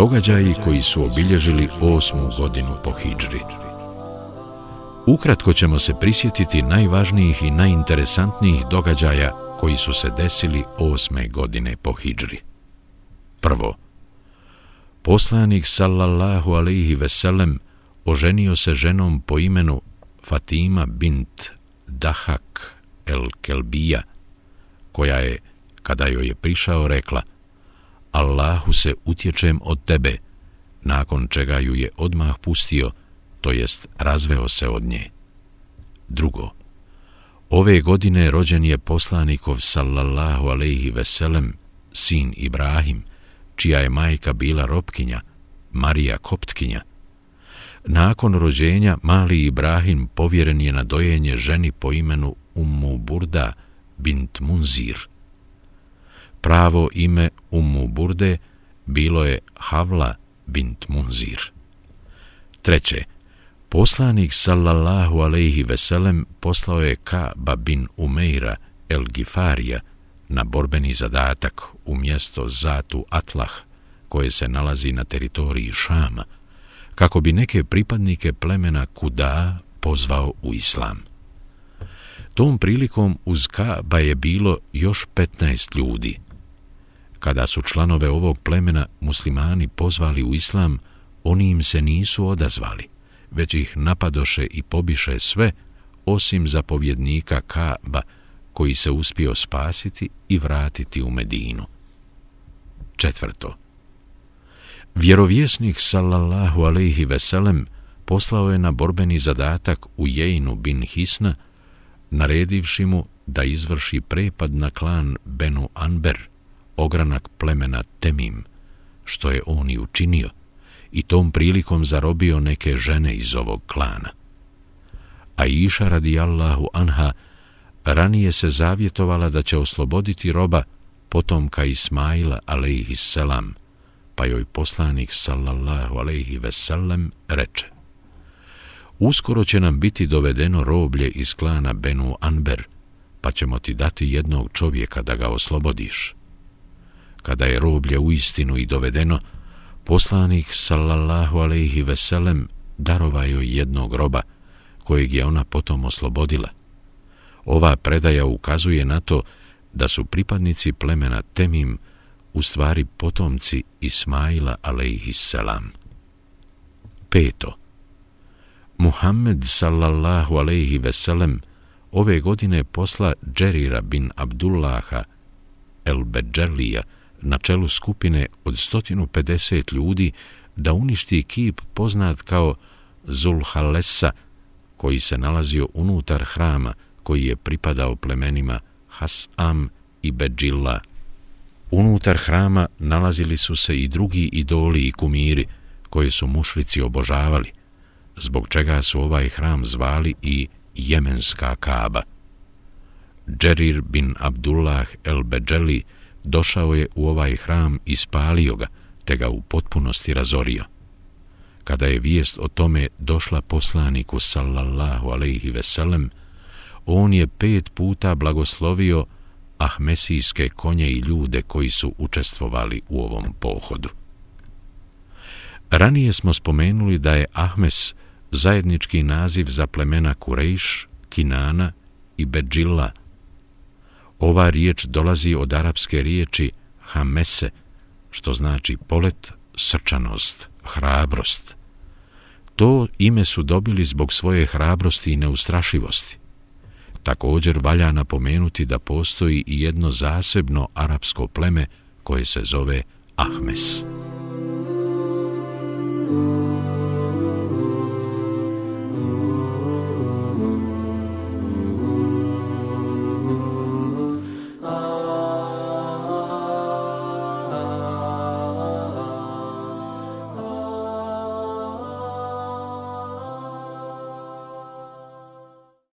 Događaji koji su obilježili osmu godinu po Hidžri. Ukratko ćemo se prisjetiti najvažnijih i najinteresantnijih događaja koji su se desili osme godine po Hidžri. Prvo, poslanik sallallahu alaihi veselem oženio se ženom po imenu Fatima bint Dahak el Kelbija, koja je, kada joj je prišao, rekla Allahu se utječem od tebe, nakon čega ju je odmah pustio, to jest razveo se od nje. Drugo, ove godine rođen je poslanikov sallallahu alaihi veselem, sin Ibrahim, čija je majka bila robkinja, Marija Koptkinja. Nakon rođenja, mali Ibrahim povjeren je na dojenje ženi po imenu Ummu Burda bint Munzir. Pravo ime Ummu Burde bilo je Havla bint Munzir. Treće, poslanik sallallahu alaihi veselem poslao je Kaba bin Umeira el Gifarija na borbeni zadatak u mjesto Zatu Atlah, koje se nalazi na teritoriji Šama, kako bi neke pripadnike plemena Kuda pozvao u islam. Tom prilikom uz Kaba je bilo još 15 ljudi. Kada su članove ovog plemena muslimani pozvali u islam, oni im se nisu odazvali, već ih napadoše i pobiše sve, osim zapovjednika Kaba, koji se uspio spasiti i vratiti u Medinu. Četvrto. Vjerovjesnik sallallahu alejhi ve sellem poslao je na borbeni zadatak u Jejnu bin Hisna, naredivši mu da izvrši prepad na klan Benu Anber, ogranak plemena Temim, što je on i učinio, i tom prilikom zarobio neke žene iz ovog klana. A iša radijallahu anha ranije se zavjetovala da će osloboditi roba potomka Ismaila alejhisselam, pa joj poslanik sallallahu alejhi ve sellem reče: Uskoro će nam biti dovedeno roblje iz klana Benu Anber, pa ćemo ti dati jednog čovjeka da ga oslobodiš. Kada je roblje u istinu i dovedeno, poslanik sallallahu alejhi ve sellem darovao joj jednog roba, kojeg je ona potom oslobodila. Ova predaja ukazuje na to da su pripadnici plemena Temim u stvari potomci Ismaila alejhisselam. Peto. Muhammed sallallahu alejhi ve sellem ove godine posla Džerira bin Abdullaha el Beđerlija na čelu skupine od 150 ljudi da uništi kip poznat kao Zulhalesa koji se nalazio unutar hrama koji je pripadao plemenima Hasam i Bedžilla. Unutar hrama nalazili su se i drugi idoli i kumiri koje su mušlici obožavali, zbog čega su ovaj hram zvali i Jemenska Kaba. Džerir bin Abdullah el Beđeli došao je u ovaj hram i spalio ga, te ga u potpunosti razorio. Kada je vijest o tome došla poslaniku sallallahu alaihi veselem, on je pet puta blagoslovio ahmesijske konje i ljude koji su učestvovali u ovom pohodu. Ranije smo spomenuli da je Ahmes zajednički naziv za plemena Kurejš, Kinana i Bedžilla. Ova riječ dolazi od arapske riječi Hamese, što znači polet, srčanost, hrabrost. To ime su dobili zbog svoje hrabrosti i neustrašivosti. Također valja napomenuti da postoji i jedno zasebno arapsko pleme koje se zove Ahmes. Ahmes.